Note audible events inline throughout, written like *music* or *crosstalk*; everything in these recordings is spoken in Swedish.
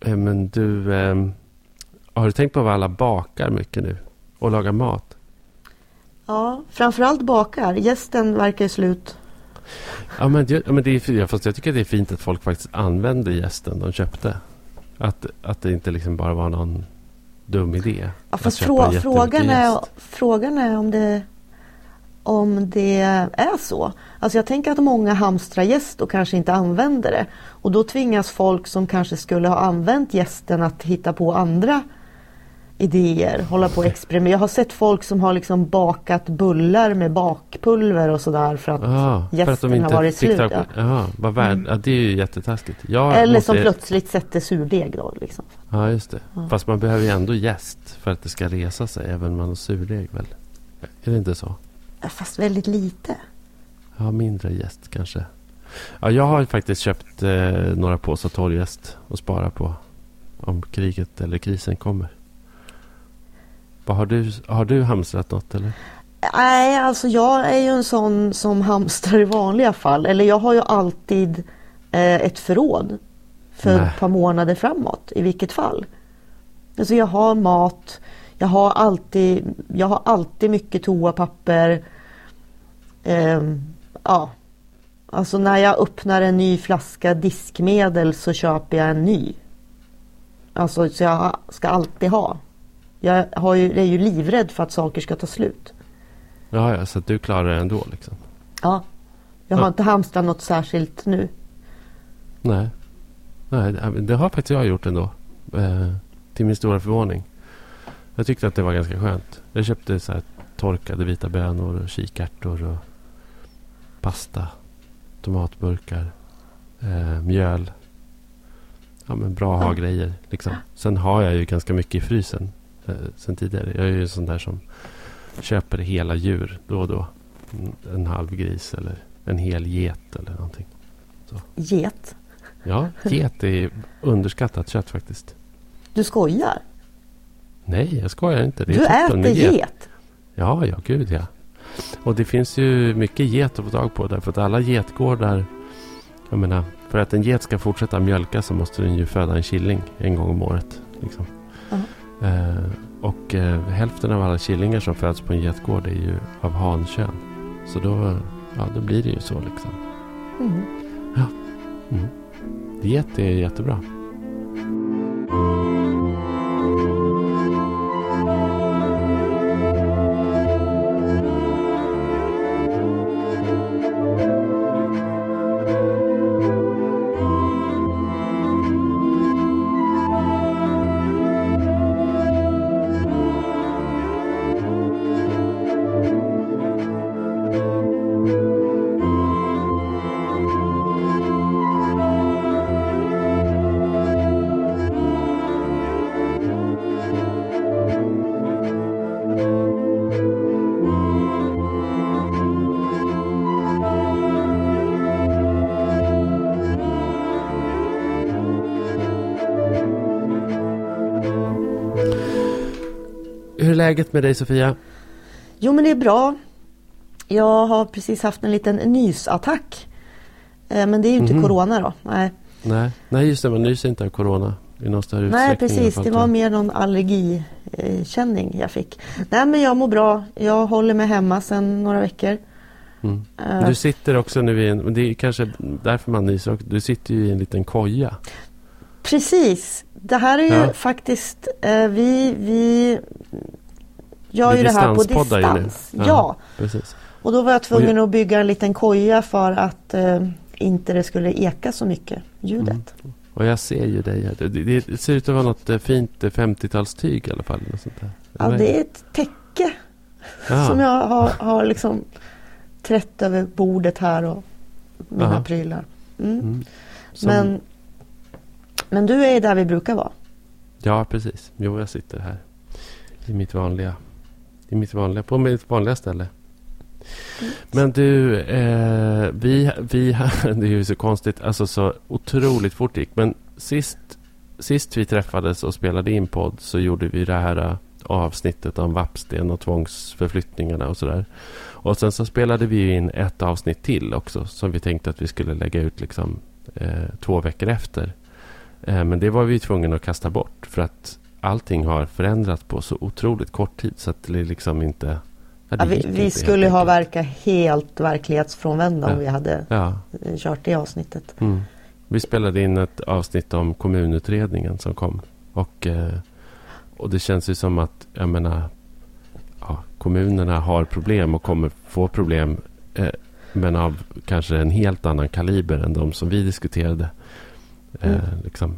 Eh, Men du, eh, har du tänkt på vad alla bakar mycket nu? Och lagar mat? Ja, framförallt bakar. Gästen verkar slut. Ja, men, det- men det är, fast jag tycker det är fint att folk faktiskt använder gästen de köpte. Att, att det inte liksom bara var någon dum idé. Ja, fast frå, frågan, är, frågan är om det, om det är så. Alltså jag tänker att många hamstrar gäst och kanske inte använder det. Och då tvingas folk som kanske skulle ha använt gästen att hitta på andra idéer, hålla på och experimentera. Jag har sett folk som har liksom bakat bullar med bakpulver och sådär för att gästen de inte har varit slut. Ja. Ja, vad värd, ja, det är ju jättetaskigt. Jag Eller måste, som plötsligt sätter surdeg då. Liksom. Ja, just det. Ja. Fast man behöver ju ändå jäst för att det ska resa sig, även om man har surdeg väl? Är det inte så? Fast väldigt lite. Ja, mindre jäst kanske. Ja, jag har ju faktiskt köpt eh, några påsar torrjäst och spara på om kriget eller krisen kommer. Vad har, du, har du hamstrat något eller? Nej, alltså jag är ju en sån som hamstrar i vanliga fall. Eller jag har ju alltid eh, ett förråd för Nej. ett par månader framåt i vilket fall. Alltså jag har mat, jag har alltid, jag har alltid mycket toapapper. Ehm, ja, alltså när jag öppnar en ny flaska diskmedel så köper jag en ny. Alltså så jag ska alltid ha. Jag har ju, är ju livrädd för att saker ska ta slut. Ja, ja, så att du klarar det ändå liksom? Ja. Jag har Ja. inte hamstrat något särskilt nu. Nej. Nej, det- det har faktiskt jag gjort ändå. Eh, till min stora förvåning. Jag tyckte att det var ganska skönt. Jag köpte så här torkade vita bönor och kikärtor och pasta, tomatburkar, eh, mjöl. Ja, men bra att ha grejer. Liksom. Sen har jag ju ganska mycket i frysen eh, sen tidigare. Jag är ju en sån där som köper hela djur då och då. Mm, En halv gris eller en hel get eller någonting. Get. Ja, get är underskattat kött faktiskt. Du skojar? Nej, jag skojar inte. Det är du toppen äter med get? Ja, ja, gud ja. Och det finns ju mycket get att få tag på. Därför att alla getgårdar... Jag menar, för att en get ska fortsätta mjölka så måste den ju föda en killing en gång om året. Liksom. Ja. Eh, och eh, hälften av alla killingar som föds på en getgård är ju av hankön. Så då, ja, då blir det ju så liksom. Mm. Mm. Get är jättebra. Läget med dig Sofia? Jo men det är bra. Jag har precis haft en liten nysattack. Eh, Men det är ju inte Mhm. corona då. Nej, Nej, Nej just det, man nyser inte av corona i någon större Nej precis, det var mer någon allergikänning jag fick. Nej men jag mår bra. Jag håller mig hemma sedan några veckor. Mm. Eh, Du sitter också nu i en, det är kanske därför man nyser. Du sitter ju i en liten koja. Precis. Det här är ju Ja. faktiskt, eh, vi, vi gör ju det här på distans. Ja. Ja. Precis. och då var jag tvungen att bygga en liten koja för att eh, inte det skulle eka så mycket, ljudet. Mm. Och jag ser ju dig här. Det, det, ser ut att vara något eh, fint eh, 50-talstyg i alla fall. Något sånt där. Ja, det är ett täcke Ja. som jag har, har liksom trätt över bordet här och mina Aha. prylar. Mm. Mm. Som, Men, men du är där vi brukar vara. Ja, precis. Jo, jag sitter här. I mitt vanliga... I mitt vanliga, på mitt vanliga ställe. Men du, eh, vi, vi, *laughs* det är ju så konstigt, alltså så otroligt fort det gick. Men sist, sist vi träffades och spelade in podd så gjorde vi det här eh, avsnittet om Vappsten och tvångsförflyttningarna och sådär. Och sen så spelade vi in ett avsnitt till också som vi tänkte att vi skulle lägga ut liksom eh, två veckor efter. Eh, men det var vi tvungna att kasta bort. För att allting har förändrats på så otroligt kort tid. Så att det liksom inte... Ja, ja, vi, vi skulle ha verkat helt verklighetsfrånvända ja. om vi hade ja. kört det avsnittet. Mm. Vi spelade in ett avsnitt om kommunutredningen som kom. Och, eh, och det känns ju som att, jag menar, ja, kommunerna har problem och kommer få problem. Eh, men av kanske en helt annan kaliber än de som vi diskuterade. Eh, mm. liksom.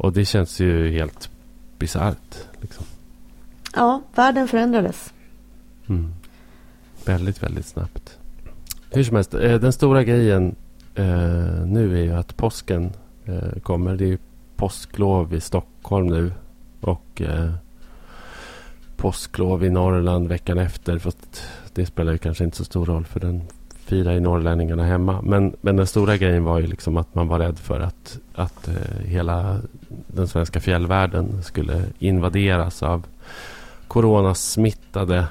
Och det känns ju helt bisarrt. Liksom. Ja, världen förändrades. Mm. Väldigt, väldigt snabbt. Hur som helst, den stora grejen eh, nu är ju att påsken eh, kommer. Det är ju påsklov i Stockholm nu. Och eh, påsklov i Norrland veckan efter. Fast det spelar ju kanske inte så stor roll för den firar ju norrlänningarna hemma. Men, men den stora grejen var ju liksom att man var rädd för att, att eh, hela den svenska fjällvärlden skulle invaderas av coronasmittade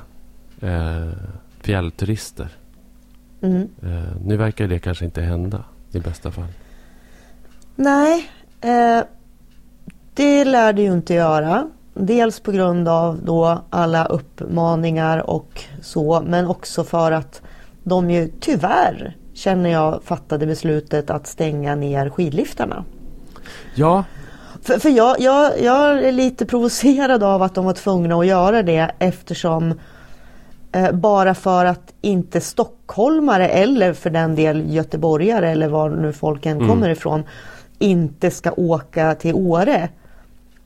eh, fjällturister. Mm. Eh, nu verkar det kanske inte hända i bästa fall. Nej, eh, det lär det ju inte göra. Dels på grund av då alla uppmaningar och så men också för att de ju tyvärr känner jag fattade beslutet att stänga ner skidliftarna. Ja. För, för jag, jag, jag är lite provocerad av att de var tvungna att göra det eftersom Eh, bara för att inte stockholmare eller för den del göteborgare eller var nu folken mm. kommer ifrån inte ska åka till Åre.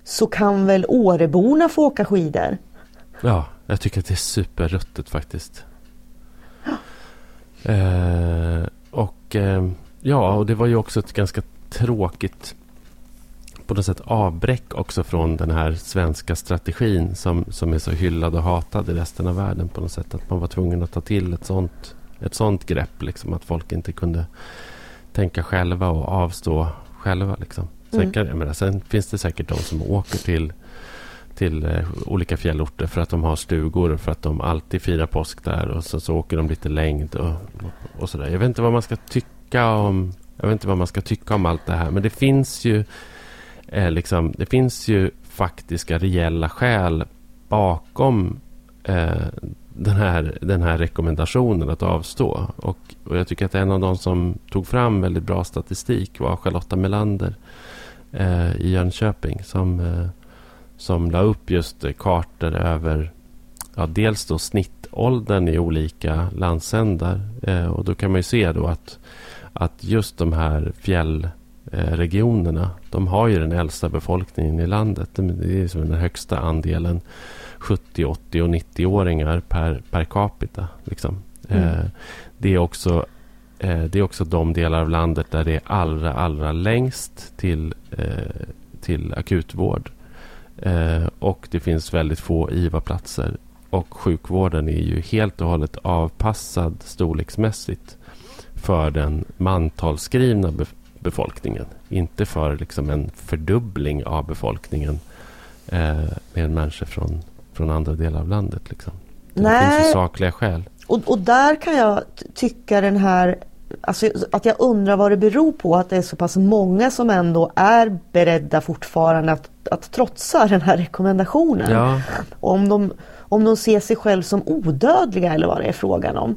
Så kan väl Åreborna få åka skidor? Ja, jag tycker att det är superruttet faktiskt. Eh, och eh, ja, och det var ju också ett ganska tråkigt på något sätt avbräck också från den här svenska strategin som, som är så hyllad och hatad i resten av världen på något sätt. Att man var tvungen att ta till ett sånt, ett sånt grepp. Liksom, att folk inte kunde tänka själva och avstå själva. Liksom. Sen, mm. kan, menar, sen finns det säkert de som åker till till eh, olika fjällorter för att de har stugor för att de alltid firar påsk där och så, så åker de lite längd och, och sådär. Jag vet inte vad man ska tycka om jag vet inte vad man ska tycka om allt det här men det finns ju eh, liksom, det finns ju faktiska reella skäl bakom eh, den, här, den här rekommendationen att avstå. Och, och, jag tycker att en av de som tog fram väldigt bra statistik var Charlotta Melander eh, i Jönköping. Som, eh, som la upp just kartor över ja, dels då snittåldern i olika landsändar. Eh, och då kan man ju se då att, att just de här fjäll Eh, regionerna. De har ju den äldsta befolkningen i landet. Det är som den högsta andelen 70, 80 och 90-åringar per, per capita. Liksom. Mm. Eh, det, är också, eh, det är också de delar av landet där det är allra, allra längst till, eh, till akutvård. Eh, och det finns väldigt få IVA-platser. Och sjukvården är ju helt och hållet avpassad storleksmässigt för den mantalsskrivna befolkningen. Inte för liksom en fördubbling av befolkningen eh, med människor från, från andra delar av landet. Liksom. Det Nej. finns ju sakliga skäl. Och, och där kan jag tycka den här Alltså, att jag undrar vad det beror på att det är så pass många som ändå är beredda fortfarande att, att trotsa den här rekommendationen. Ja. Om, de, om de ser sig själv som odödliga eller vad det är frågan om.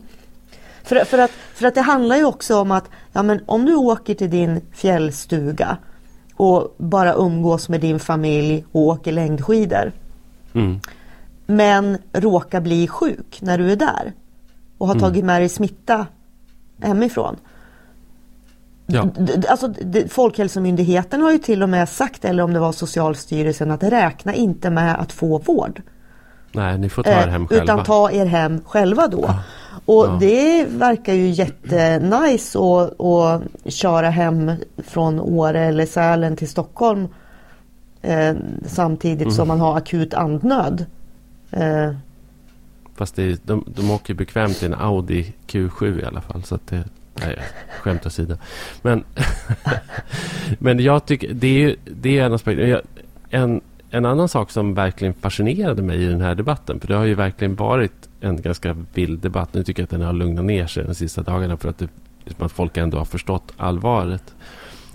För, för, att, för att det handlar ju också om att ja, men om du åker till din fjällstuga och bara umgås med din familj och åker längdskidor. Mm. Men råkar bli sjuk när du är där och har mm. tagit med dig smitta hemifrån. Ja. Alltså, Folkhälsomyndigheten har ju till och med sagt, eller om det var Socialstyrelsen, att räkna inte med att få vård. Nej, ni får ta er hem eh, själva. Utan ta er hem själva då. Ja. Och ja. det verkar ju jättenice att, att köra hem från Åre eller Sälen till Stockholm eh, samtidigt mm. som man har akut andnöd. Eh. Fast det, de, de åker bekvämt i en Audi Q7 i alla fall. Så att det, nej, skämt åsido. Men, *laughs* men jag tycker det är, det är en aspekt. En, en annan sak som verkligen fascinerade mig i den här debatten. För det har ju verkligen varit en ganska vild debatt. Nu tycker jag att den har lugnat ner sig de sista dagarna för att, det, liksom att folk ändå har förstått allvaret.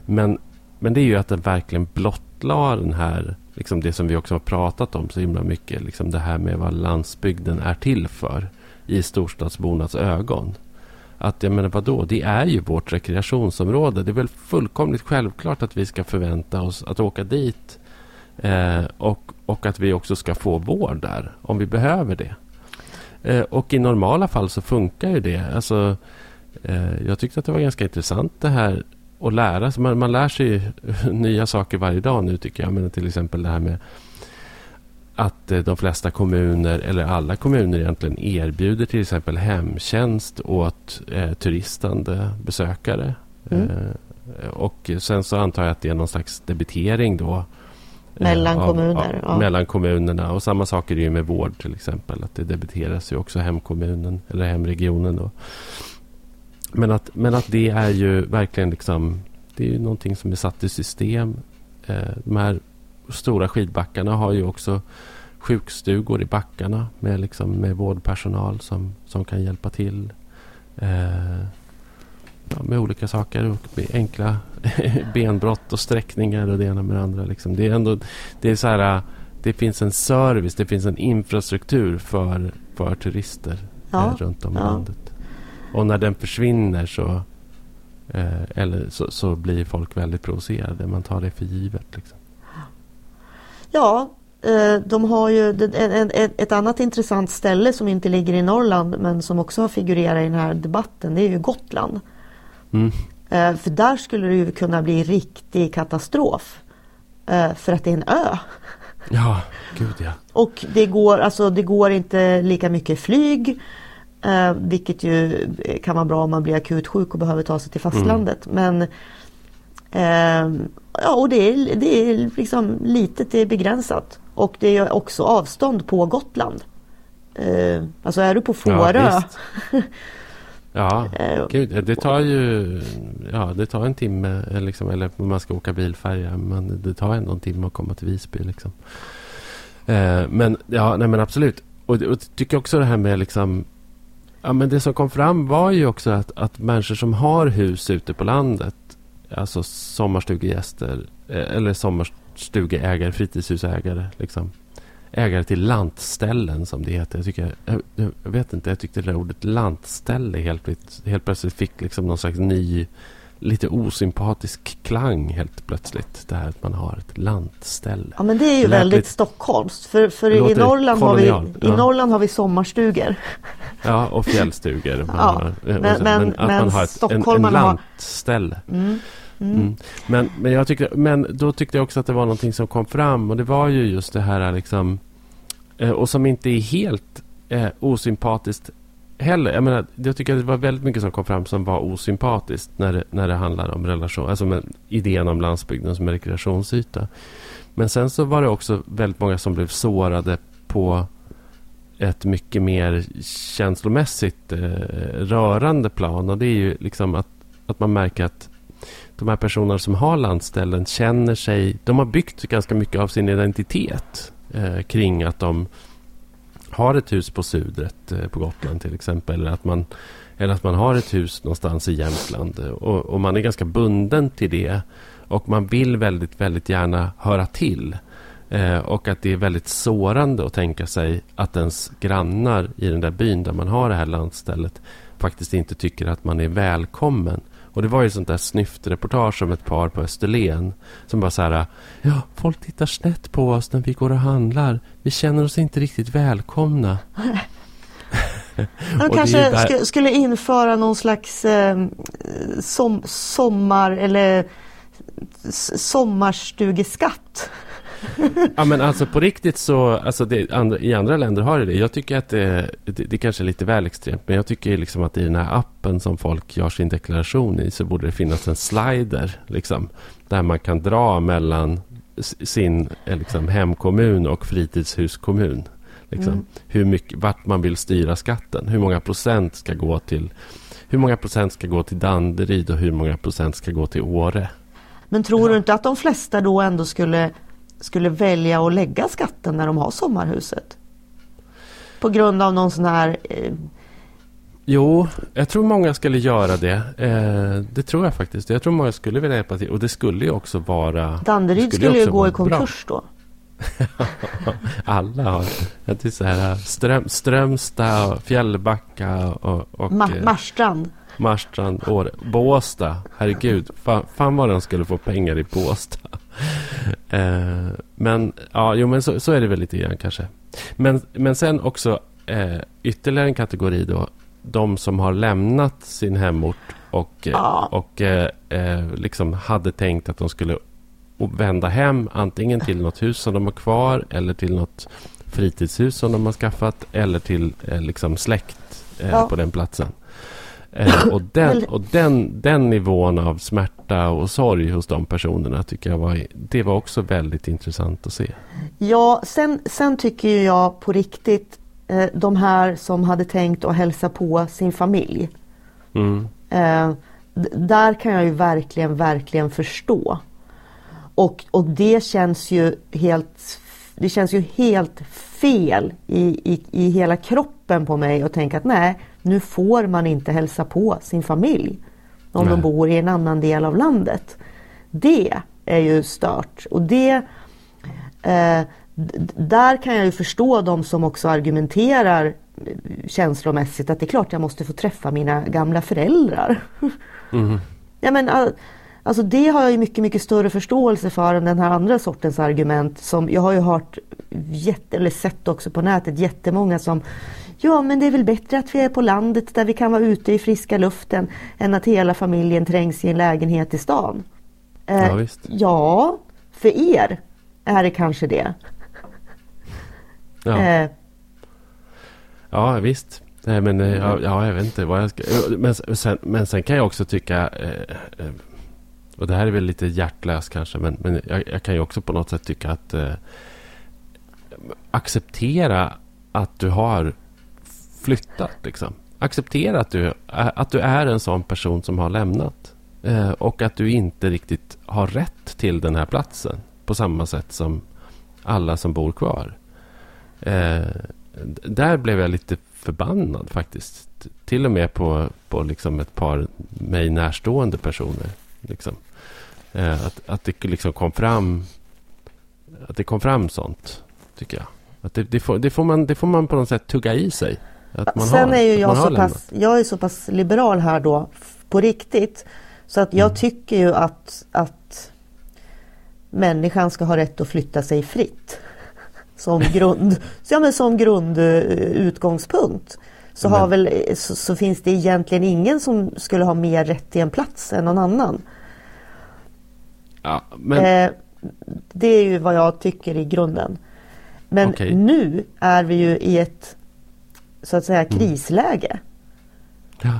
Men men det är ju att den verkligen blottlade den här, liksom det som vi också har pratat om så himla mycket. Liksom det här med vad landsbygden är till för i storstadsbornas ögon. Att jag menar vadå, det är ju vårt rekreationsområde. Det är väl fullkomligt självklart att vi ska förvänta oss att åka dit. Eh, och, och att vi också ska få vård där om vi behöver det. Eh, och i normala fall så funkar ju det. Alltså, eh, jag tyckte att det var ganska intressant det här att lära sig. Man, man lär sig *laughs* nya saker varje dag nu tycker jag. Men till exempel det här med att eh, de flesta kommuner, eller alla kommuner egentligen, erbjuder till exempel hemtjänst åt eh, turistande besökare. Mm. Eh, och sen så antar jag att det är någon slags debitering då. Eh, mellan av, kommuner? Av, ja. Mellan kommunerna. Och samma sak är det ju med vård till exempel. Att det debiteras ju också hemkommunen eller hemregionen. Då. Men, att, men att det är ju verkligen liksom... Det är ju någonting som är satt i system. Eh, de här stora skidbackarna har ju också sjukstugor i backarna med, liksom, med vårdpersonal som, som kan hjälpa till. Eh, ja, med olika saker. Enkla *laughs* benbrott och sträckningar och det ena med det andra. Liksom. Det, är ändå, det, är så här, det finns en service, det finns en infrastruktur för, för turister ja. eh, runt om i ja. landet. Och när den försvinner så, eh, eller så, så, blir folk väldigt provocerade. Man tar det för givet. Liksom. Ja, eh, de har ju ett annat intressant ställe som inte ligger i Norrland men som också har figurerat i den här debatten. Det är ju Gotland. Mm. Eh, för där skulle det ju kunna bli riktig katastrof. Eh, för att det är en ö. Ja, gud ja. Och det går, alltså, det går inte lika mycket flyg. Vilket ju kan vara bra om man blir akut sjuk och behöver ta sig till fastlandet. Mm. Men Ja, och det är, det är liksom litet, det är begränsat. Och det är också avstånd på Gotland. Eh, alltså är du på Fårö. Ja, *laughs* ja eh, gud, det tar ju ja, det tar en timme. Liksom, eller man ska åka bilfärja. Men det tar ändå en timme att komma till Visby. Liksom. Eh, men ja, nej men absolut. Och, och tycker också det här med liksom Ja, men det som kom fram var ju också att, att människor som har hus ute på landet alltså sommarstugegäster eh, eller sommarstugeägare, fritidshusägare. Liksom. Ägare till lantställen som det heter. Jag, tycker, jag, jag vet inte, jag tyckte det där ordet lantställe helt, helt plötsligt fick liksom någon slags ny, lite osympatisk klang helt plötsligt. Det här att man har ett lantställe. Ja men det är ju väldigt lite, stockholmskt. För, för i, Norrland har vi, ja. i Norrland har vi sommarstugor. Ja och fjällstugor. *laughs* ja, har, men, men, men, att man har ett, en, en lantställe. Har, mm. Mm. mm. Men, men, jag tyckte, men då tyckte jag också att det var någonting som kom fram och det var ju just det här liksom eh, och som inte är helt eh, osympatiskt heller. Jag, menar, jag tycker att det var väldigt mycket som kom fram som var osympatiskt när det, när det handlar om relation, alltså med idén om landsbygden som en rekreationsyta. Men sen så var det också väldigt många som blev sårade på ett mycket mer känslomässigt eh, rörande plan. Och det är ju liksom att, att man märker att de här personerna som har landställen känner sig... De har byggt ganska mycket av sin identitet eh, kring att de har ett hus på Sudret eh, på Gotland till exempel. Eller att, man, eller att man har ett hus någonstans i Jämtland. Eh, och, och, man är ganska bunden till det. Och man vill väldigt, väldigt gärna höra till. Eh, och att det är väldigt sårande att tänka sig att ens grannar i den där byn där man har det här landstället faktiskt inte tycker att man är välkommen och det var ju sånt där snyftreportage om ett par på Österlen. Som bara så här, ja, folk tittar snett på oss när vi går och handlar. Vi känner oss inte riktigt välkomna. *laughs* De kanske där... skulle införa någon slags eh, som, sommar eller sommarstugeskatt. *laughs* ja men alltså på riktigt så, alltså det, andra, i andra länder har det det. Jag tycker att det, det, det kanske är lite väl extremt. Men jag tycker liksom att i den här appen som folk gör sin deklaration i så borde det finnas en slider. Liksom, där man kan dra mellan sin eh, liksom, hemkommun och fritidshuskommun. Liksom, mm. hur mycket, vart man vill styra skatten. Hur många procent ska gå till hur många procent ska gå till Danderyd och hur många procent ska gå till Åre? Men tror du inte att de flesta då ändå skulle skulle välja att lägga skatten när de har sommarhuset. På grund av någon sån här eh, Jo, jag tror många skulle göra det. Eh, det tror jag faktiskt. Jag tror många skulle vilja hjälpa till. Och det skulle ju också vara... Danderyd skulle, skulle ju gå i konkurs bra. då. *laughs* Alla har det. är så här Ström, Strömstad, Fjällbacka och... och Ma Marstrand. Marstrand, Åre. Båstad. Herregud. Fan, fan vad de skulle få pengar i Båstad. *laughs* Eh, men ja, jo, men så, så, är det väl lite grann kanske. Men, men sen också eh, ytterligare en kategori då. De som har lämnat sin hemort och, ja. och eh, eh, liksom hade tänkt att de skulle vända hem antingen till något hus som de har kvar eller till något fritidshus som de har skaffat eller till eh, liksom släkt eh, ja. på den platsen. Eh, och *laughs* den, och den, den nivån av smärta och sorg hos de personerna tycker jag var, det var också väldigt intressant att se. Ja, sen, sen tycker jag på riktigt eh, de här som hade tänkt att hälsa på sin familj. Mm. Eh, där kan jag ju verkligen, verkligen förstå. Och, och det känns ju helt det känns ju helt fel i, i, i hela kroppen på mig att tänka att nej, nu får man inte hälsa på sin familj om Nej. de bor i en annan del av landet. Det är ju stört. Och det, eh, där kan jag ju förstå de som också argumenterar eh, känslomässigt att det är klart jag måste få träffa mina gamla föräldrar. Mm. ja, men, alltså det har jag ju mycket, mycket större förståelse för än den här andra sortens argument som jag har ju hört jätte, eller sett också på nätet jättemånga som Ja, men det är väl bättre att vi är på landet där vi kan vara ute i friska luften än att hela familjen trängs i en lägenhet i stan. Eh, ja, visst. ja, för er är det kanske det. Ja, eh. ja visst. Nej, men eh, ja, ja, jag vet inte vad jag ska... Men sen, men sen kan jag också tycka... Eh, eh, och det här är väl lite hjärtlöst kanske, men, men jag, jag, kan ju också på något sätt tycka att acceptera att du har flyttat. Liksom. Acceptera att du, att du är en sån person som har lämnat. Eh, och att du inte riktigt har rätt till den här platsen. På samma sätt som alla som bor kvar. Eh, där blev jag lite förbannad faktiskt. Till och med på, på liksom ett par mig närstående personer. Liksom. Eh, att, att det liksom kom fram att det kom fram sånt, tycker jag. Att det, det, får, det, får man, det får man på något sätt tugga i sig. Sen har, är ju jag så pass, jag är så pass liberal här då på riktigt. Så att jag mm. tycker ju att, att människan ska ha rätt att flytta sig fritt. *laughs* Som grund, *laughs* ja, men som grundutgångspunkt. Så, har väl, så, så, finns det egentligen ingen som skulle ha mer rätt till en plats än någon annan. Ja, men... eh, det är ju vad jag tycker i grunden. Men okay. nu är vi ju i ett så att säga mm. krisläge. Ja.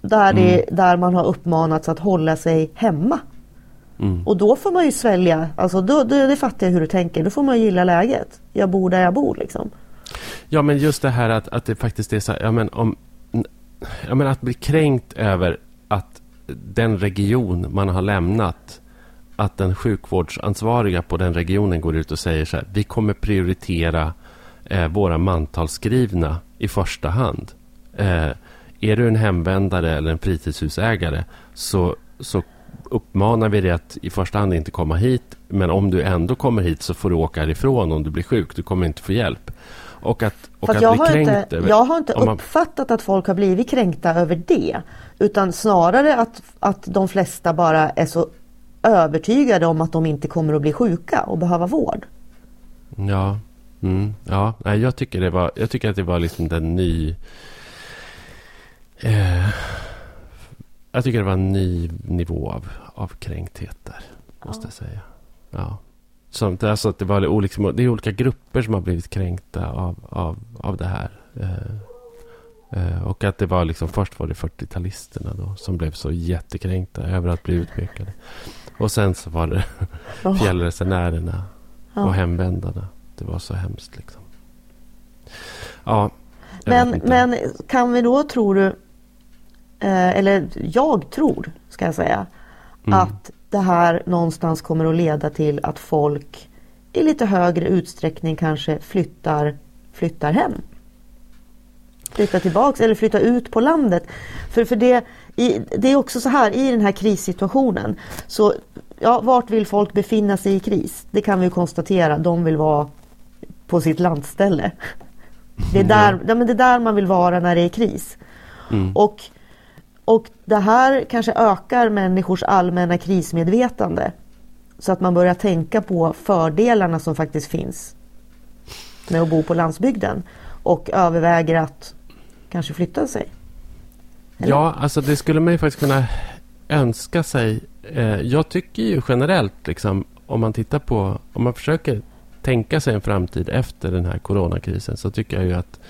Där, det, mm. där man har uppmanats att hålla sig hemma. Mm. Och då får man ju svälja, alltså då, då, det fattar jag hur du tänker, då får man gilla läget. Jag bor där jag bor liksom. Ja men just det här att, att det faktiskt är så här, ja, men om, ja, men att bli kränkt över att den region man har lämnat att den sjukvårdsansvariga på den regionen går ut och säger så här, vi kommer prioritera eh, våra mantalsskrivna i första hand. Eh, är du en hemvändare eller en fritidshusägare så, så uppmanar vi dig att i första hand inte komma hit. Men om du ändå kommer hit så får du åka härifrån om du blir sjuk. Du kommer inte få hjälp. Och att, och att jag, har inte, över, jag har inte uppfattat att folk har blivit kränkta över det. Utan snarare att, att de flesta bara är så övertygade om att de inte kommer att bli sjuka och behöva vård. Ja, Mm, ja, jag tycker, det var, jag tycker att det var liksom den ny... Eh, jag tycker det var en ny nivå av, av kränkthet där. Måste ja. jag säga. Ja. Som, alltså att det, var olika, det är olika grupper som har blivit kränkta av, av, av det här. Eh, eh, och att det var liksom, först var det 40-talisterna då som blev så jättekränkta över att bli utpekade. Och sen så var det *laughs* fjällresenärerna och hemvändarna det var så hemskt liksom. Ja. Men, men kan vi då, tror du, eh, eller jag tror, ska jag säga, mm. att det här någonstans kommer att leda till att folk i lite högre utsträckning kanske flyttar, flyttar hem? flytta tillbaks eller flytta ut på landet. För, för det, i, det är också så här i den här krissituationen. Så ja, vart vill folk befinna sig i kris? Det kan vi konstatera. De vill vara på sitt landställe. Det är där, ja, men det är där man vill vara när det är kris. Mm. Och, och det här kanske ökar människors allmänna krismedvetande. Så att man börjar tänka på fördelarna som faktiskt finns med att bo på landsbygden. Och överväger att kanske flytta sig. Eller? Ja, alltså det skulle man ju faktiskt kunna önska sig. Eh, jag tycker ju generellt, liksom, om man tittar på, om man försöker tänka sig en framtid efter den här coronakrisen, så tycker jag ju att,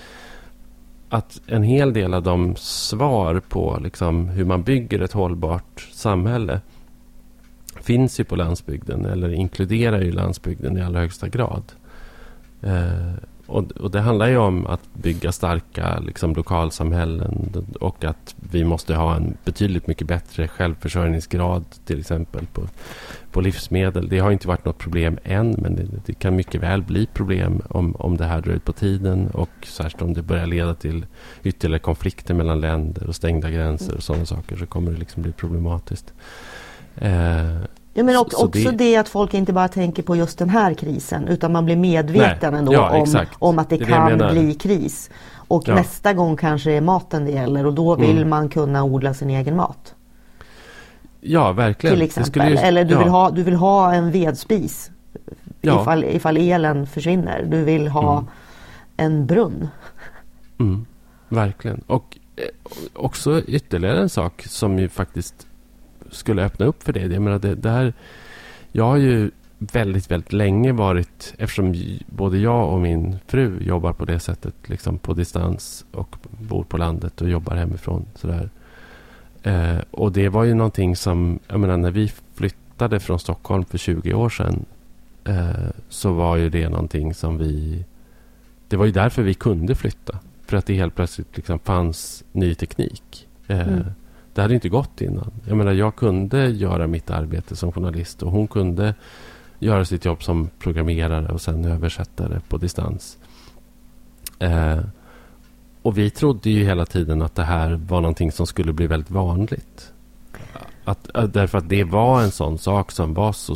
att en hel del av de svar på liksom, hur man bygger ett hållbart samhälle finns ju på landsbygden, eller inkluderar ju landsbygden i allra högsta grad. Eh, och, och, det handlar ju om att bygga starka liksom, lokalsamhällen och att vi måste ha en betydligt mycket bättre självförsörjningsgrad till exempel på, på livsmedel. Det har inte varit något problem än men det, det, kan mycket väl bli problem om, om det här drar ut på tiden och särskilt om det börjar leda till ytterligare konflikter mellan länder och stängda gränser och sådana saker så kommer det liksom bli problematiskt. Eh, Ja, men också, också det... det... att folk inte bara tänker på just den här krisen utan man blir medveten Nej. ändå ja, om, om att det, det kan bli kris. Och ja. nästa gång kanske det är maten det gäller och då vill mm. man kunna odla sin egen mat. Ja, verkligen. Till exempel. Ju... Eller du, ja. vill ha, du vill ha en vedspis ja. ifall, ifall elen försvinner. Du vill ha mm. en brunn. Mm. Verkligen. Och eh, också ytterligare en sak som ju faktiskt skulle öppna upp för det. Jag menar, det, det här, jag har ju väldigt, väldigt länge varit, eftersom både jag och min fru jobbar på det sättet, liksom på distans och bor på landet och jobbar hemifrån. Sådär. Eh, och det var ju någonting som, jag menar när vi flyttade från Stockholm för 20 år sedan eh, så var ju det någonting som vi, det var ju därför vi kunde flytta. För att det helt plötsligt liksom fanns ny teknik. Eh, mm. Det hade inte gått innan. Jag menar, jag kunde göra mitt arbete som journalist och hon kunde göra sitt jobb som programmerare och sen översättare på distans. Eh, och vi trodde ju hela tiden att det här var någonting som skulle bli väldigt vanligt. Att, eh, därför att det var en sån sak som var så,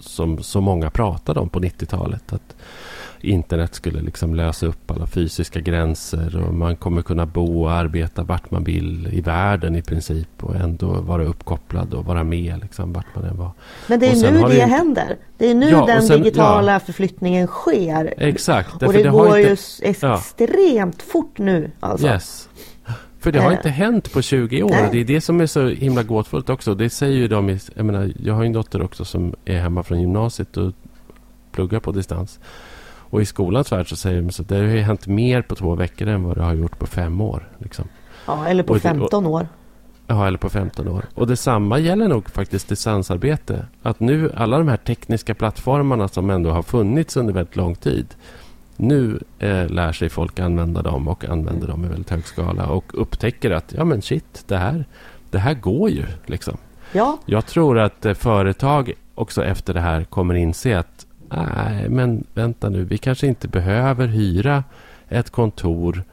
som så många pratade om på 90-talet. Att internet skulle liksom lösa upp alla fysiska gränser och man kommer kunna bo och arbeta vart man vill i världen i princip och ändå vara uppkopplad och vara med liksom, vart man än var. Men det är nu det, det händer. Det är nu ja, den sen, digitala ja. förflyttningen sker. Exakt. Och det, det går inte, ju extremt ja. fort nu. Alltså. Yes. För det har inte hänt på 20 år. Nej. Det är det som är så himla gåtfullt också. Det säger ju de. Jag, menar, jag har en dotter också som är hemma från gymnasiet och pluggar på distans. Och i skolans värld så säger de att det har hänt mer på två veckor än vad det har gjort på fem år. Liksom. Ja, eller på och, 15 år. Ja, eller på 15 år. Och detsamma gäller nog faktiskt distansarbete. Att nu alla de här tekniska plattformarna som ändå har funnits under väldigt lång tid. Nu eh, lär sig folk använda dem och använder dem i väldigt hög skala och upptäcker att ja men shit, det här, det här går ju. Liksom. Ja. Jag tror att eh, företag också efter det här kommer inse att nej, men vänta nu, vi kanske inte behöver hyra ett kontor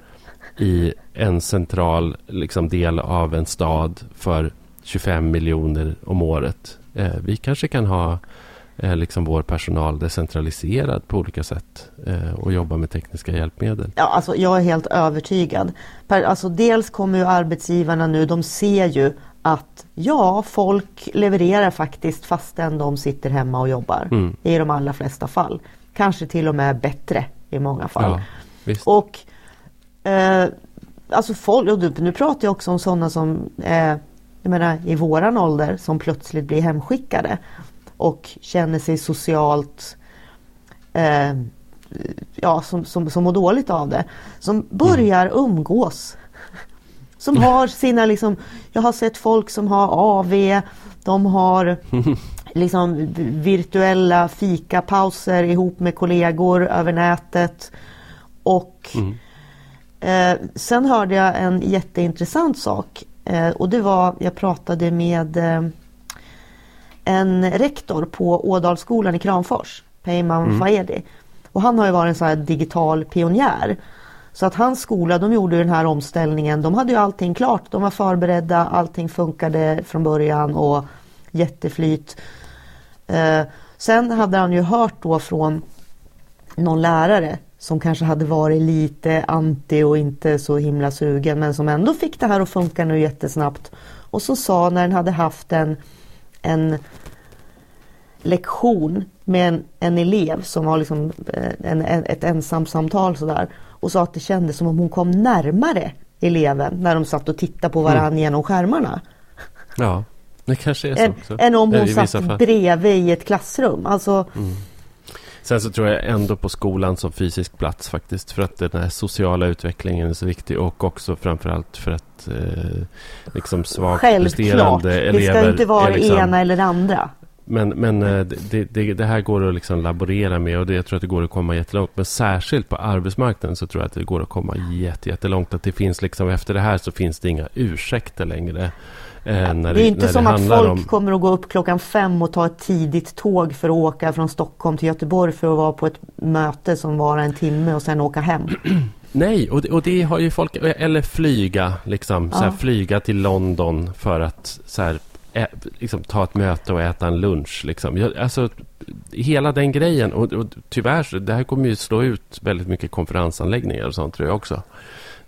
i en central liksom, del av en stad för 25 miljoner om året. Eh, vi kanske kan ha eh, liksom vår personal decentraliserad på olika sätt eh, och jobba med tekniska hjälpmedel. Ja, alltså jag är helt övertygad. Per, alltså dels kommer ju arbetsgivarna nu, de ser ju att ja, folk levererar faktiskt fastän de sitter hemma och jobbar. Mm. I de allra flesta fall. Kanske till och med bättre i många fall. Ja, och eh, alltså folk, nu pratar jag också om sådana som eh, jag menar, i våran ålder som plötsligt blir hemskickade och känner sig socialt eh, ja, som, som, som mår dåligt av det. Som börjar mm. umgås som har sina liksom, jag har sett folk som har AV, de har *laughs* liksom virtuella fikapauser ihop med kollegor över nätet. Och mm. eh, sen hörde jag en jätteintressant sak. Eh, och det var, jag pratade med eh, en rektor på Ådalsskolan i Kramfors, Peyman mm. Faedi. Och han har ju varit en sån digital pionjär. Så att hans skola, de gjorde den här omställningen. De hade ju allting klart. De var förberedda, allting funkade från början och jätteflyt. Eh, sen hade han ju hört då från någon lärare som kanske hade varit lite anti och inte så himla sugen men som ändå fick det här att funka nu jättesnabbt. Och så sa när den hade haft en, en lektion med en, en elev som var liksom eh, en, en, ett ensamsamtal sådär och sa att det kändes som om hon kom närmare eleven när de satt och tittade på varandra mm. genom skärmarna. Ja, det kanske är så än, också. Än om hon satt bredvid i ett klassrum. Alltså, mm. Sen så tror jag ändå på skolan som fysisk plats faktiskt. För att den här sociala utvecklingen är så viktig. Och också framförallt för att eh, liksom svagt presterande elever. Det ska inte vara liksom, det ena eller det andra. Men, men eh, det, det, det, här går att liksom laborera med och det, jag tror att det går att komma jättelångt. Men särskilt på arbetsmarknaden så tror jag att det går att komma jättelångt. Att det finns liksom, efter det här så finns det inga ursäkter längre. Eh, det, det är inte som att folk om... kommer att gå upp klockan fem och ta ett tidigt tåg för att åka från Stockholm till Göteborg för att vara på ett möte som varar en timme och sen åka hem. *clears throat* Nej, och det, och det har ju folk, eller flyga, liksom, ja. så här, flyga till London för att så här, ä, liksom, ta ett möte och äta en lunch. Liksom. Jag, alltså, hela den grejen, och, och tyvärr, det här kommer ju slå ut väldigt mycket konferensanläggningar och sånt tror jag också.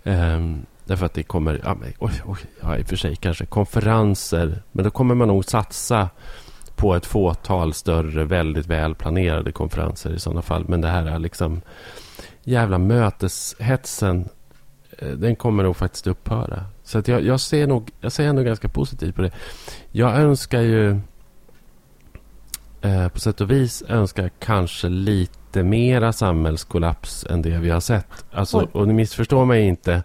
Um, Därför att det kommer, ja, oj, oj, ja, i och för sig kanske konferenser. Men då kommer man nog satsa på ett fåtal större, väldigt välplanerade konferenser i sådana fall. Men det här är liksom jävla möteshetsen. Eh, den kommer nog faktiskt upphöra. Så att jag, jag, ser nog, jag ser ändå ganska positivt på det. Jag önskar ju eh, på sätt och vis önskar kanske lite mera samhällskollaps än det vi har sett. Alltså, och ni missförstår mig inte.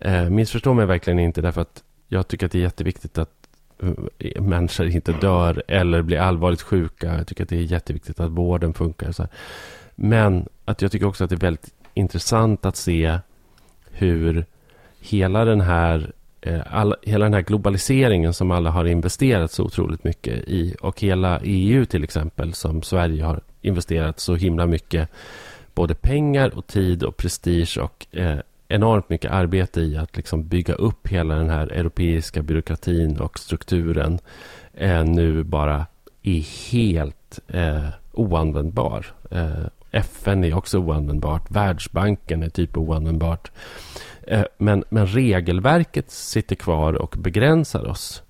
Eh, missförstå mig verkligen inte därför att jag tycker att det är jätteviktigt att eh, människor inte dör eller blir allvarligt sjuka. Jag tycker att det är jätteviktigt att vården funkar. Så Men att jag tycker också att det är väldigt intressant att se hur hela den här eh, all, hela den här globaliseringen som alla har investerat så otroligt mycket i och hela EU till exempel som Sverige har investerat så himla mycket både pengar och tid och prestige och eh, enormt mycket arbete i att liksom bygga upp hela den här europeiska byråkratin och strukturen eh, nu bara är helt eh, oanvändbar. Eh, FN är också oanvändbart. Världsbanken är typ oanvändbart. Eh, men, men regelverket sitter kvar och begränsar oss.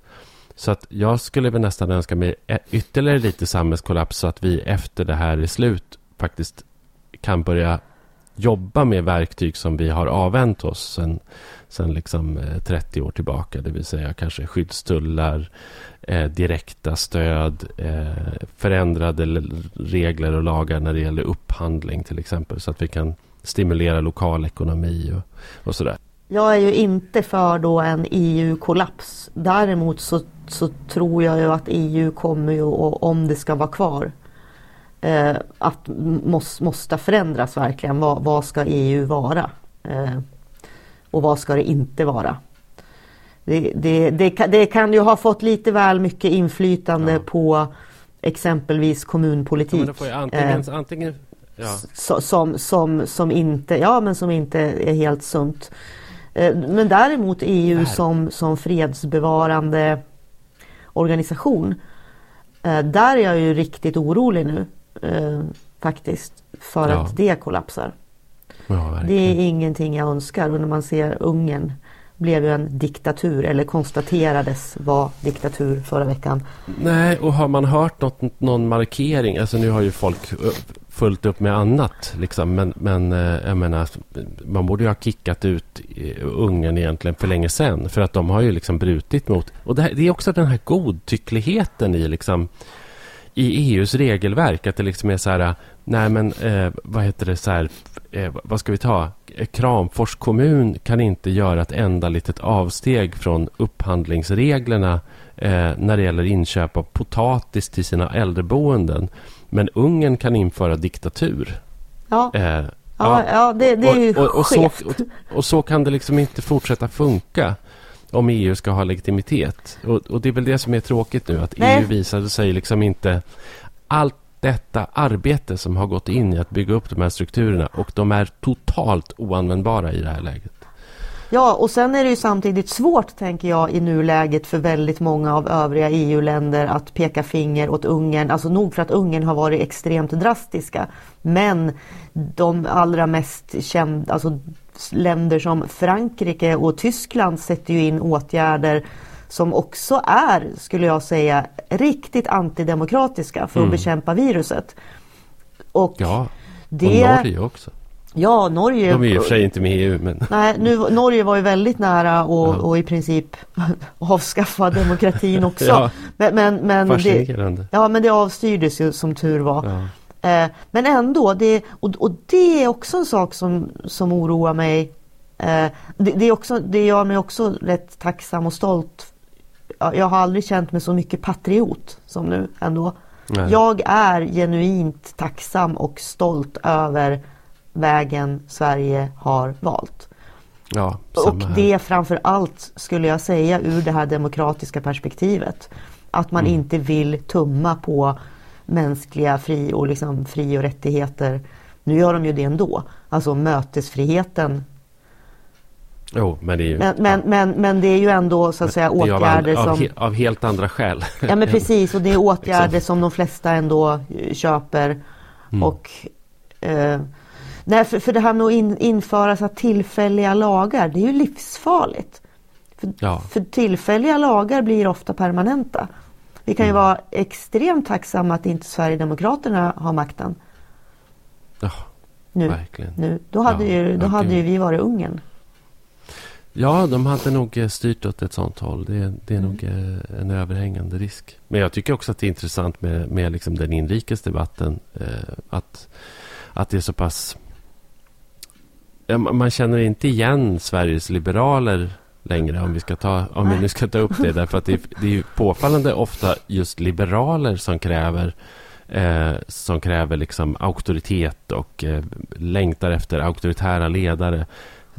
Så att jag skulle väl nästan önska mig ytterligare lite samhällskollaps så att vi efter det här är slut faktiskt kan börja jobba med verktyg som vi har avvänt oss sen, sen liksom eh, 30 år tillbaka. Det vill säga kanske skyddstullar, eh, direkta stöd, eh, förändrade regler och lagar när det gäller upphandling till exempel. Så att vi kan stimulera lokal ekonomi och, och sådär. Jag är ju inte för då en EU-kollaps. Däremot så, så tror jag ju att EU kommer ju, om det ska vara kvar, eh, att måste, måste förändras verkligen. Vad, vad ska EU vara? Eh, och vad ska det inte vara? Det, det, det, det, kan ju ha fått lite väl mycket inflytande ja. på exempelvis kommunpolitik. Ja, antingen, eh, antingen ja. som, som, som, inte, ja, men som inte är helt sunt. Eh, men däremot EU som, som fredsbevarande organisation. Eh, där är jag ju riktigt orolig nu eh, faktiskt för att det kollapsar. Det är ingenting jag önskar och när man ser Ungern blev ju en diktatur eller konstaterades vara diktatur förra veckan. Nej, och har man hört något, någon markering, alltså nu har ju folk eh, fullt upp med annat. Liksom, men, men eh, jag menar, man borde ju ha kickat ut eh, Ungern egentligen för länge sedan. För att de har ju liksom brutit mot... Och det, här, det är också den här godtyckligheten i liksom i EUs regelverk. Att det liksom är så här, nej men eh, vad heter det så här, eh, vad ska vi ta? Kramfors kommun kan inte göra ett enda litet avsteg från upphandlingsreglerna eh, när det gäller inköp av potatis till sina äldreboenden. Men Ungern kan införa diktatur. Ja. Eh, Ja, ja det, det, är ju och, och, och, så, och, och, så, kan det liksom inte fortsätta funka om EU ska ha legitimitet. Och, det är väl det som är tråkigt nu, att Nej. EU visade sig liksom inte... Allt detta arbete som har gått in i att bygga upp de här strukturerna och de är totalt oanvändbara i det här läget. Ja, och sen är det ju samtidigt svårt, tänker jag, i nuläget för väldigt många av övriga EU-länder att peka finger åt Ungern. Alltså nog för att Ungern har varit extremt drastiska. Men de allra mest kända, alltså länder som Frankrike och Tyskland sätter ju in åtgärder som också är, skulle jag säga, riktigt antidemokratiska för att mm. bekämpa viruset. Och ja, det, och Norge också. Ja, Norge... De är i och för sig inte med i EU. Men... Nej, nu, Norge var ju väldigt nära och, ja. och i princip *laughs* avskaffa demokratin också. *laughs* ja, men, men, men det, ja, men det avstyrdes ju som tur var. Ja. Eh, men ändå, det, och, och det är också en sak som, som oroar mig. Eh, det, det, är också, det gör mig också rätt tacksam och stolt. Jag har aldrig känt mig så mycket patriot som nu ändå. Nej. Jag är genuint tacksam och stolt över vägen Sverige har valt. Ja, och det framför allt skulle jag säga ur det här demokratiska perspektivet. Att man mm. inte vill tumma på mänskliga fri och, liksom, fri och rättigheter. Nu gör de ju det ändå. Alltså mötesfriheten. Jo, men, det är ju, men, men, ja. men, men, det är ju ändå så att säga åtgärder av, som... Av, av, helt andra skäl. Ja men *laughs* precis och det är åtgärder som de flesta ändå eh, köper. Mm. Och eh, Nej, för, för det här med att in, införa så tillfälliga lagar, det är ju livsfarligt. För, ja. för tillfälliga lagar blir ofta permanenta. Vi kan ju mm. vara extremt tacksamma att inte Sverigedemokraterna har makten. Ja, nu. verkligen. Nu. Då hade, ja, ju, då hade ju vi varit Ungern. Ja, de hade nog eh, styrt åt ett sånt håll. Det, det är mm. nog eh, en överhängande risk. Men jag tycker också att det är intressant med, med liksom den inrikes debatten. Eh, att, att det är så pass man känner inte igen Sveriges liberaler längre om vi, ska ta, om vi nu ska ta upp det. Därför att det, det är påfallande ofta just liberaler som kräver eh, som kräver liksom auktoritet och eh, längtar efter auktoritära ledare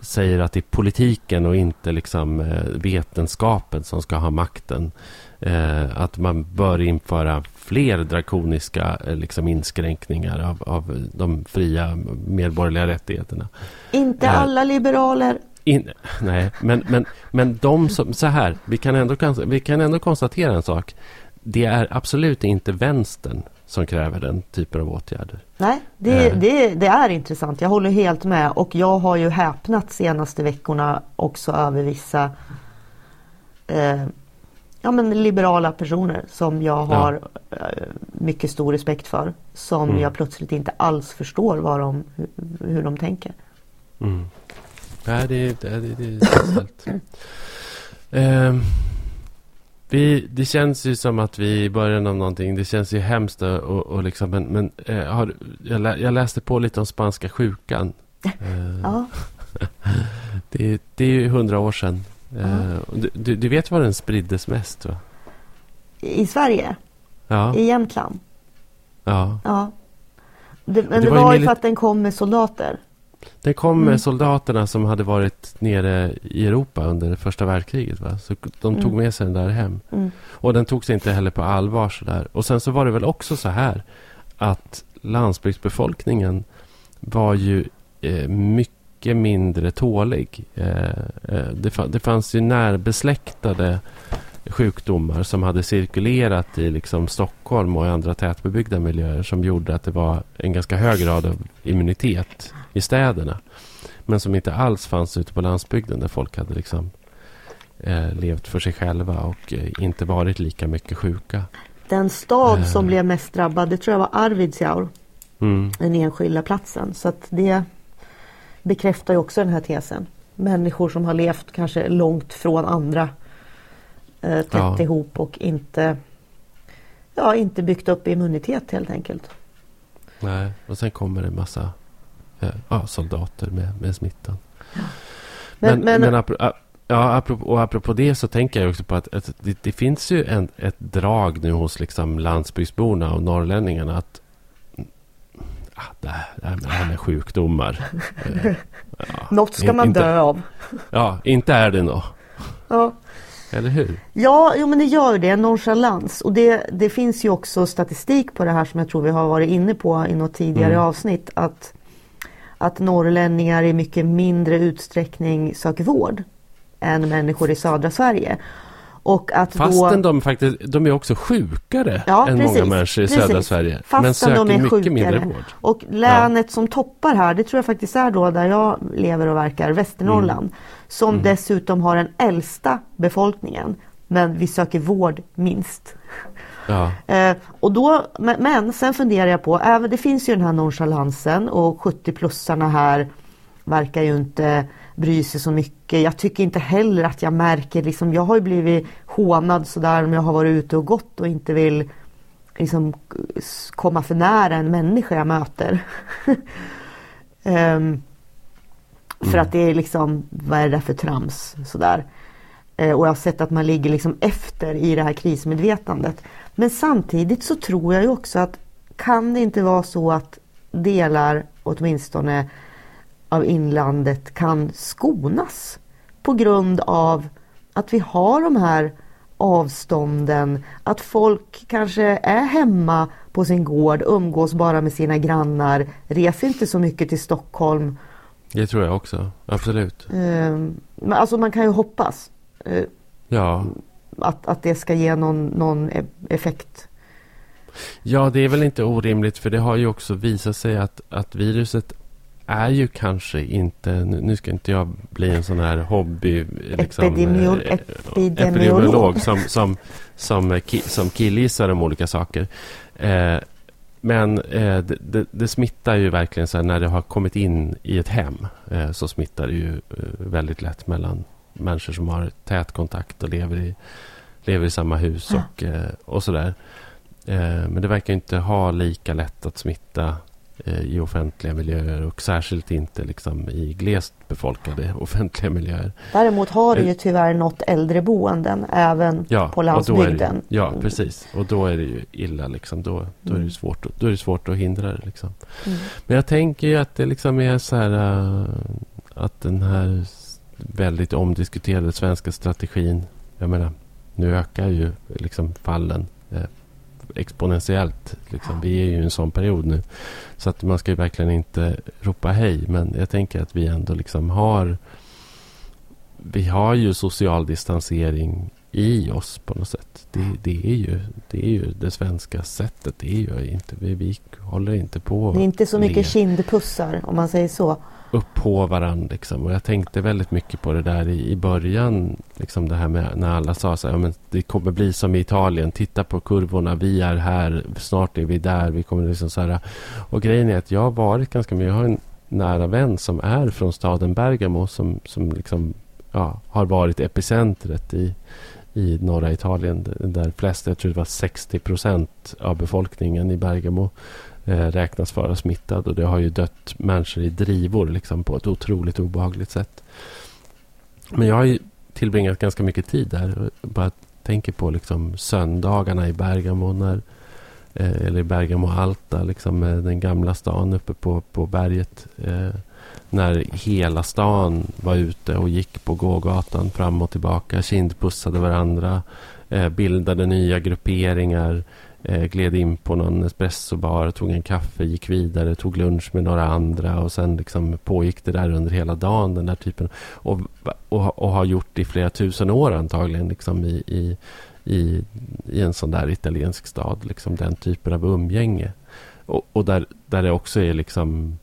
säger att det är politiken och inte liksom, eh, vetenskapen som ska ha makten. Eh, att man bör införa fler drakoniska eh, liksom, inskränkningar av, av de fria medborgerliga rättigheterna. Inte alla liberaler. In, nej, men, men, men de som... Så här, vi kan, ändå, vi kan ändå konstatera en sak. Det är absolut inte vänstern som kräver den typen av åtgärder. Nej, det, eh. det, det, är intressant. Jag håller helt med. Och jag har ju häpnat senaste veckorna också över vissa eh, ja, men liberala personer som jag har ja. Eh, mycket stor respekt för. Som mm. jag plötsligt inte alls förstår vad de, hur, de tänker. Mm. Nej, det, det, det, det är speciellt. *clears throat* eh, vi, det känns ju som att vi är i början av någonting. Det känns ju hemskt. Och, och liksom, men men eh, har, jag, lä, jag, läste på lite om spanska sjukan. *laughs* Eh, ja. *laughs* det, det är ju hundra år sedan. Uh, du, du, vet var den spriddes mest? Va? I Sverige? Ja. I Jämtland? Ja. ja. Det, men det, det var, var ju för att den kom med soldater. Den kom med mm. soldaterna som hade varit nere i Europa under första världskriget. Va? Så de tog mm. med sig den där hem. Mm. Och den togs inte heller på allvar. Så där. Och sen så var det väl också så här att landsbygdsbefolkningen var ju eh, mycket mindre tålig. Eh, eh, det, det fanns ju närbesläktade sjukdomar som hade cirkulerat i liksom Stockholm och i andra tätbebyggda miljöer som gjorde att det var en ganska hög grad av immunitet i städerna. Men som inte alls fanns ute på landsbygden där folk hade liksom, eh, levt för sig själva och eh, inte varit lika mycket sjuka. Den stad som eh. blev mest drabbad, det tror jag var Arvidsjaur. Mm. Den enskilda platsen. Så att det bekräftar ju också den här tesen. Människor som har levt kanske långt från andra eh, tätt ja. ihop och inte, ja, inte byggt upp immunitet helt enkelt. Nej, och sen kommer det en massa ja, soldater med, med smittan. Ja. Men, men, men, men apropå, ja, apropå, och apropå det så tänker jag också på att, att det, det, finns ju en, ett drag nu hos liksom landsbygdsborna och norrlänningarna att Ah, det, här, det här med sjukdomar. Ja, *laughs* Något ska man inte, dö av. *laughs* Ja, inte är det nog. Ja. Eller hur? Ja, jo, men det gör det. Nonchalans. Och det, det finns ju också statistik på det här som jag tror vi har varit inne på i något tidigare mm. avsnitt. Att, att norrlänningar i mycket mindre utsträckning söker vård än människor i södra Sverige. Och att Fastän då, de faktiskt de är också sjukare ja, än precis, många människor i precis. södra Sverige. Fastän men söker de är mycket sjukare. mindre vård. Och länet ja. som toppar här, det tror jag faktiskt är då där jag lever och verkar, Västernorrland. Mm. Som mm. dessutom har den äldsta befolkningen. Men vi söker vård minst. Ja. Eh, och då, men, sen funderar jag på, även, det finns ju den här nonchalansen och 70-plussarna här verkar ju inte bry sig så mycket. Jag tycker inte heller att jag märker, liksom, jag har ju blivit hånad sådär om jag har varit ute och gått och inte vill liksom, komma för nära en människa jag möter. um, *laughs* för mm. att det är liksom, vad är det där för trams? Sådär. Uh, och jag har sett att man ligger liksom efter i det här krismedvetandet. Men samtidigt så tror jag ju också att kan det inte vara så att delar åtminstone av inlandet kan skonas på grund av att vi har de här avstånden, att folk kanske är hemma på sin gård, umgås bara med sina grannar, reser inte så mycket till Stockholm. Det tror jag också, absolut. Men alltså man kan ju hoppas. Eh, ja. Att, att det ska ge någon, någon e-, effekt. Ja, det är väl inte orimligt för det har ju också visat sig att, att viruset är ju kanske inte, nu ska inte jag bli en sån här hobby liksom, Epidemiol eh, epidemiolog som, som, som, som killgissar om olika saker. Eh, men eh, det, det, det, smittar ju verkligen så här, när det har kommit in i ett hem eh, så smittar det ju eh, väldigt lätt mellan människor som har tät kontakt och lever i, lever i samma hus och, eh, och sådär. men det verkar inte ha lika lätt att smitta Eh, i offentliga miljöer och särskilt inte liksom i glest befolkade *laughs* offentliga miljöer. Däremot har det ju eh, tyvärr nått äldreboenden även ja, på landsbygden. Det, ja, precis. Och då är det ju illa. Liksom. Då, då, är, det mm. svårt, då är det svårt att hindra det. Liksom. Mm. Men jag tänker ju att det liksom är så här att den här väldigt omdiskuterade svenska strategin. Jag menar, nu ökar ju liksom fallen uh, exponentiellt. Liksom. Vi är ju i en sån period nu. Så att man ska ju verkligen inte ropa hej. Men jag tänker att vi ändå liksom har... Vi har ju social distansering i oss på något sätt. Det, det, är, ju, det är ju det svenska sättet. Det är ju inte, vi, vi håller inte på... Det är inte så mycket kindpussar om man säger så upp på varandra. Liksom. Och jag tänkte väldigt mycket på det där i, i början. Liksom det här med när alla sa så här, men det kommer bli som i Italien. Titta på kurvorna, vi är här, snart är vi där. Vi kommer liksom så här. Och grejen är att jag har varit ganska mycket, jag har en nära vän som är från staden Bergamo som, som liksom, ja, har varit epicentret i, i norra Italien. Där flest, jag tror det var 60 procent av befolkningen i Bergamo Eh, räknas vara smittad. Och det har ju dött människor i drivor liksom, på ett otroligt obehagligt sätt. Men jag har ju tillbringat ganska mycket tid där. Jag bara tänker på liksom, söndagarna i Bergamo. När, eh, eller i Bergamo Alta, liksom, eh, den gamla stan uppe på, på berget. Eh, när hela stan var ute och gick på gågatan fram och tillbaka, kindpussade varandra, eh, bildade nya grupperingar, Eh, gled in på någon espressobar, tog en kaffe, gick vidare, tog lunch med några andra och sen liksom pågick det där under hela dagen. Den där typen. Och, och, och har gjort i flera tusen år antagligen liksom i, i, i, i en sån där italiensk stad. Liksom den typen av umgänge. Och, och där, där det också är liksom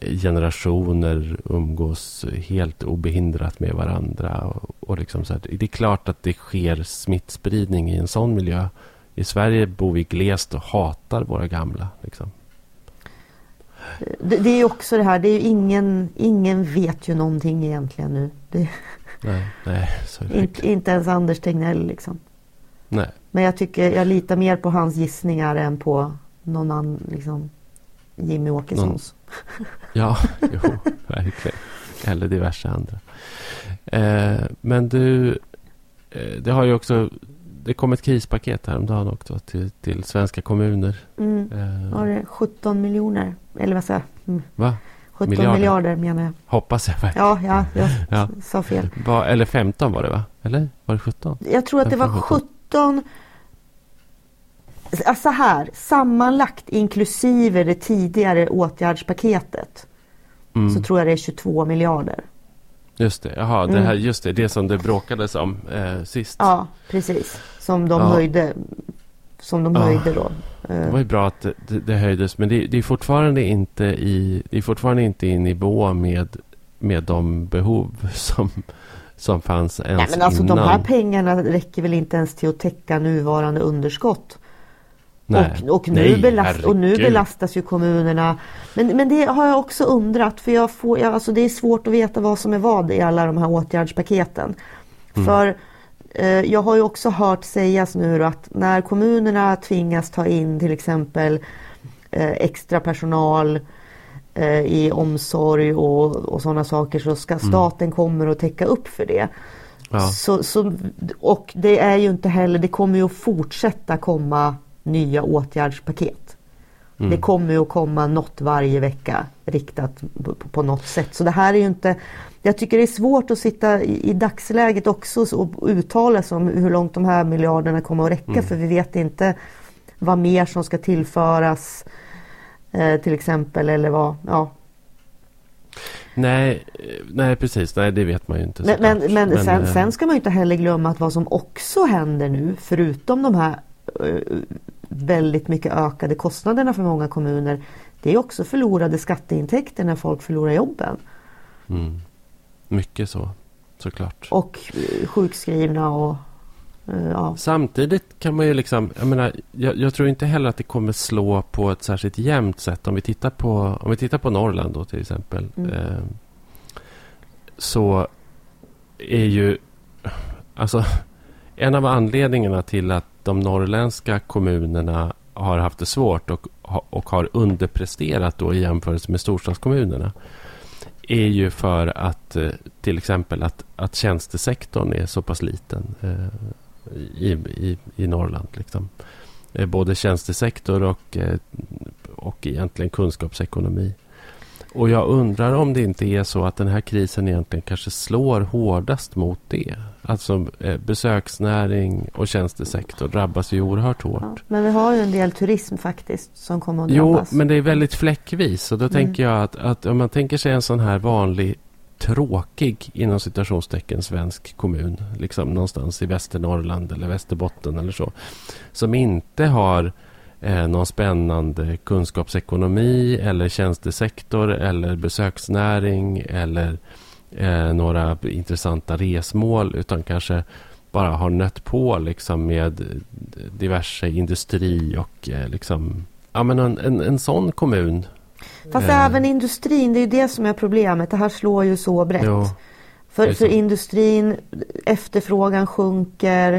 generationer umgås helt obehindrat med varandra. Och, och liksom så här, det är klart att det sker smittspridning i en sån miljö. I Sverige bor vi glest och hatar våra gamla. Liksom. Det, det, är också det här, det är ingen, ingen vet ju någonting egentligen nu. Det, nej, nej, inte, inte ens Anders Tegnell liksom. Nej. Men jag tycker jag litar mer på hans gissningar än på någon annan, liksom Jimmy Åkessons. Någon... Ja, jo, *laughs* verkligen. Eller diverse andra. Eh, men du, eh, det har ju också det kom ett krispaket häromdagen också till, till svenska kommuner. Mm. Eh. Var det 17 miljoner? Eller vad säger jag? Mm. Va? 17 miljarder. miljarder, menar jag. Hoppas jag. Ja, ja, jag *laughs* Ja. sa fel. Va, eller 15 var det va? Eller var det 17? Jag tror att det var 15, 17 Alltså så här, sammanlagt inklusive det tidigare åtgärdspaketet Mm. så tror jag det är 22 miljarder. Just det, jaha, det Mm. här, just det, det som det bråkades om eh, sist. Ja, precis. Som de Ja. höjde. Som de Ja. höjde då. Det Eh, var ju bra att det, det, det höjdes, men det, det är fortfarande inte i, det är fortfarande inte i nivå med, med de behov *laughs* som, som fanns ens Nej men alltså innan. de här pengarna räcker väl inte ens till att täcka nuvarande underskott. Och, och, nu Nej, belast, och nu belastas ju kommunerna. Men, men det har jag också undrat för jag får, jag, alltså det är svårt att veta vad som är vad i alla de här åtgärdspaketen. Mm. För eh, jag har ju också hört sägas nu att när kommunerna tvingas ta in till exempel eh, extra personal eh, i omsorg och, och sådana saker så ska staten kommer att täcka upp för det. Mm. Ja. Så, så, och det är ju inte heller, det kommer ju att fortsätta komma nya åtgärdspaket. Mm. Det kommer ju att komma något varje vecka riktat på, på något sätt. Så det här är ju inte Jag tycker det är svårt att sitta i, i dagsläget också och uttala sig om hur långt de här miljarderna kommer att räcka Mm. för vi vet inte vad mer som ska tillföras eh, till exempel eller vad, ja. Nej, nej, precis. Nej, det vet man ju inte. Men, men, men, sen, eh, sen ska man inte heller glömma att vad som också händer nu förutom de här eh, väldigt mycket ökade kostnaderna för många kommuner. Det är också förlorade skatteintäkter när folk förlorar jobben. Mm, mycket så, såklart. Och eh, sjukskrivna och eh, ja. Samtidigt kan man ju liksom, jag menar, jag, jag tror inte heller att det kommer slå på ett särskilt jämnt sätt. Om vi tittar på, om vi tittar på Norrland då till exempel. Mm. Eh, så är ju, alltså en av anledningarna till att de norrländska kommunerna har haft det svårt och, och har underpresterat då i jämförelse med storstadskommunerna är ju för att eh, till exempel att, att tjänstesektorn är så pass liten eh, i, i, i Norrland. Liksom. Eh, både tjänstesektor och, eh, och egentligen kunskapsekonomi. Och jag undrar om det inte är så att den här krisen egentligen kanske slår hårdast mot det. Alltså eh, besöksnäring och tjänstesektor drabbas ju oerhört hårt. ja. Men vi har ju en del turism faktiskt som kommer att Jo, drabbas. men det är väldigt fläckvis. Och då Mm. tänker jag att, att om man tänker sig en sån här vanlig tråkig inom citationstecken svensk kommun. Liksom någonstans i Västernorrland eller Västerbotten eller så. Som inte har eh, någon spännande kunskapsekonomi eller tjänstesektor eller besöksnäring eller eh, några intressanta resmål utan kanske bara har nött på liksom med diverse industri och eh, liksom Ja men en, en, en sån kommun. Fast Eh. även industrin, det är ju det som är problemet. Det här slår ju så brett. Jo, För, för industrin, efterfrågan sjunker.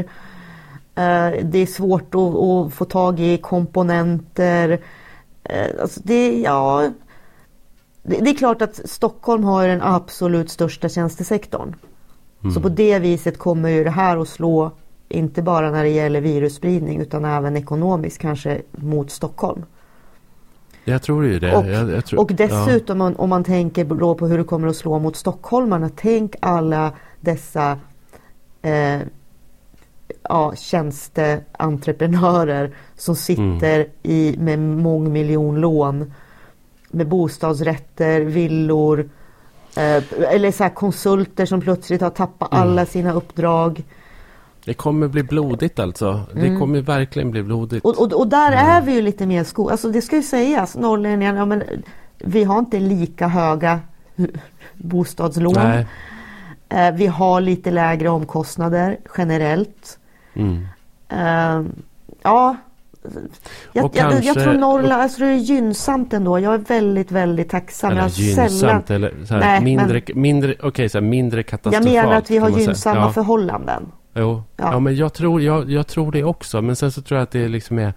Eh, det är svårt att, att få tag i komponenter. Eh, alltså det, ja, det, det är klart att Stockholm har den absolut största tjänstesektorn. Mm. Så på det viset kommer ju det här att slå inte bara när det gäller virusspridning utan även ekonomiskt kanske mot Stockholm. Jag tror ju det. Och- jag, jag tror, Och dessutom om, om man tänker då på hur det kommer att slå mot stockholmarna. Tänk alla dessa eh, ja, tjänsteentreprenörer som sitter i, med mångmiljonlån. Med bostadsrätter, villor. Eh, eller så här konsulter som plötsligt har tappat Mm. alla sina uppdrag. Det kommer bli blodigt alltså. Det Mm. kommer verkligen bli blodigt. Och, och, och där Mm. är vi ju lite mer sko... Alltså det ska ju sägas, norrlänningarna, ja, men vi har inte lika höga *laughs* bostadslån. Nej. Eh, vi har lite lägre omkostnader generellt. Mm. Eh, ja, jag, Och jag, jag kanske- tror Norrland, jag tror det är gynnsamt ändå. Jag är väldigt, väldigt tacksam. Eller jag har sällan, gynnsamt eller så här, Nej, mindre, mindre, okej, så här, mindre jag katastrofalt. menar att vi har gynnsamma Ja. förhållanden. Jo, Ja. ja. men jag tror, jag, jag tror det också. Men sen så tror jag att det liksom är...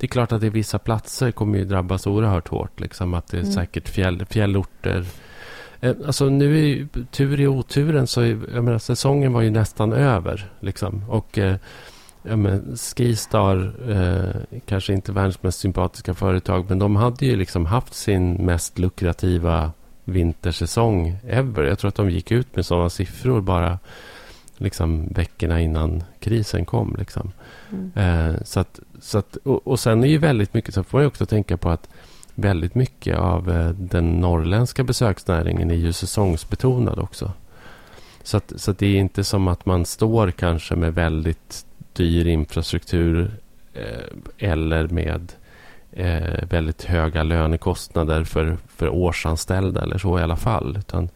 Det är klart att det vissa platser kommer ju drabbas oerhört hårt. Liksom, att det är Mm. säkert fjäll, fjällorter. Eh, Alltså nu är ju tur i oturen så är, jag menar, säsongen var ju nästan över. Liksom. Och eh, ja, men Skistar, eh, kanske inte världens mest sympatiska företag, men de hade ju liksom haft sin mest lukrativa vintersäsong ever. Jag tror att de gick ut med sådana siffror bara liksom veckorna innan krisen kom. Liksom. Mm. Eh, så att, så att, och, och sen är ju väldigt mycket, så får man också tänka på att väldigt mycket av eh, den norrländska besöksnäringen är ju säsongsbetonad också. Så, att, så att det är inte som att man står kanske med väldigt dyr infrastruktur eh, eller med eh, väldigt höga lönekostnader för, för årsanställda eller så i alla fall. Utan,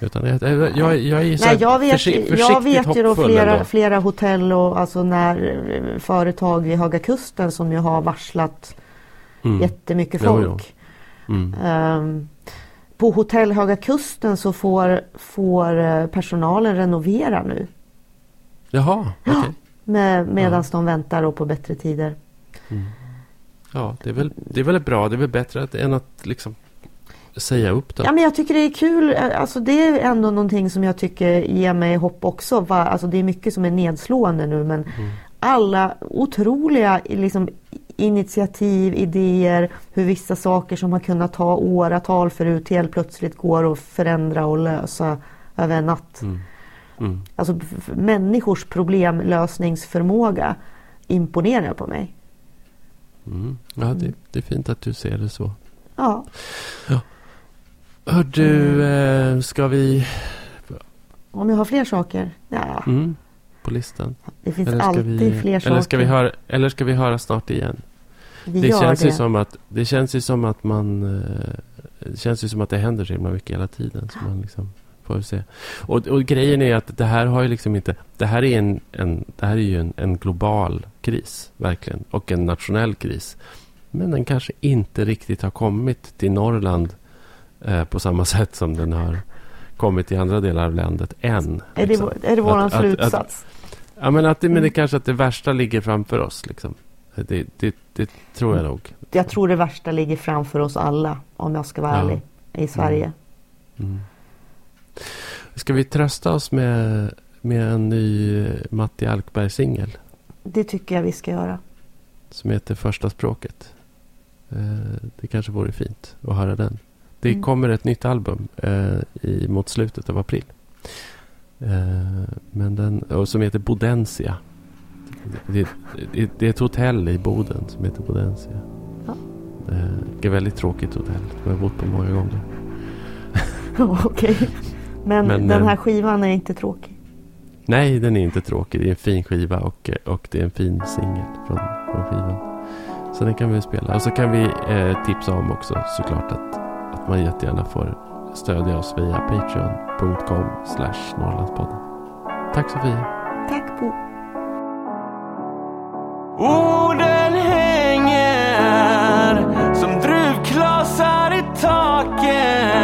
utan jag, jag, jag är så Nej, jag vet, försikt, jag vet ju då flera, flera hotell och alltså när eh, företag vid Höga Kusten som ju har varslat mm. jättemycket folk. Jo, jo. Mm. Um, på hotell Höga Kusten så får, får personalen renovera nu. Jaha. Okay. Med, Medan ja. de väntar på bättre tider. Mm. Ja, det är, väl, det är väl bra. Det är väl bättre att, än att liksom säga upp det. Ja, men jag tycker det är kul. Alltså, det är ändå någonting som jag tycker ger mig hopp också. Alltså, det är mycket som är nedslående nu men mm. alla otroliga liksom, initiativ, idéer, hur vissa saker som har kunnat ta åratal förut helt plötsligt går att förändra och lösa över en natt. Mm. Mm. Alltså människors problemlösningsförmåga imponerar på mig. Mm. Ja, det, det, är fint att du ser det så. Ja. ja. Hör du, eh, ska vi... Om jag har fler saker? Ja. Mm, på listan. Det finns alltid vi, fler saker. Eller ska, vi höra, eller ska vi höra snart igen? Vi det känns det. Ju som att, det känns ju som att man... Eh, det känns ju som att det händer så himla mycket hela tiden. Så man liksom får se. Och, och, grejen är att det här har ju liksom inte... Det här är, en, en, det här är ju en, en global kris, verkligen. Och en nationell kris. Men den kanske inte riktigt har kommit till Norrland eh, på samma *laughs* sätt som den har kommit till andra delar av landet än. Är liksom. det, är det vår slutsats? Att, att, ja, men, att det, men det mm. kanske att det värsta ligger framför oss. Liksom. Det, det, det, tror jag nog. Jag tror det värsta ligger framför oss alla, om jag ska vara ja. ärlig, i Sverige. Mm. Mm. Ska vi trösta oss med, med en ny Matti Alkberg-singel? Det tycker jag vi ska göra. Som heter Första språket. Eh, det kanske vore fint att höra den. Det mm. kommer ett nytt album eh, i, mot slutet av april. Eh, men den, och som heter Bodensia. Det, det, det, är ett hotell i Boden som heter Bodensia. Ja. Det är ett väldigt tråkigt hotell jag har bott på många gånger. *laughs* Okej. Okay. Men, Men, den här eh, skivan är inte tråkig? Nej, den är inte tråkig. Det är en fin skiva och, och det är en fin singel från, från skivan. Så den kan vi spela. Och så kan vi eh, tipsa om också såklart att, att man jättegärna får stödja oss via patreon.com slash Norrlandspodden. Tack Sofia. Tack Bo. Orden hänger som druvklasar i taken.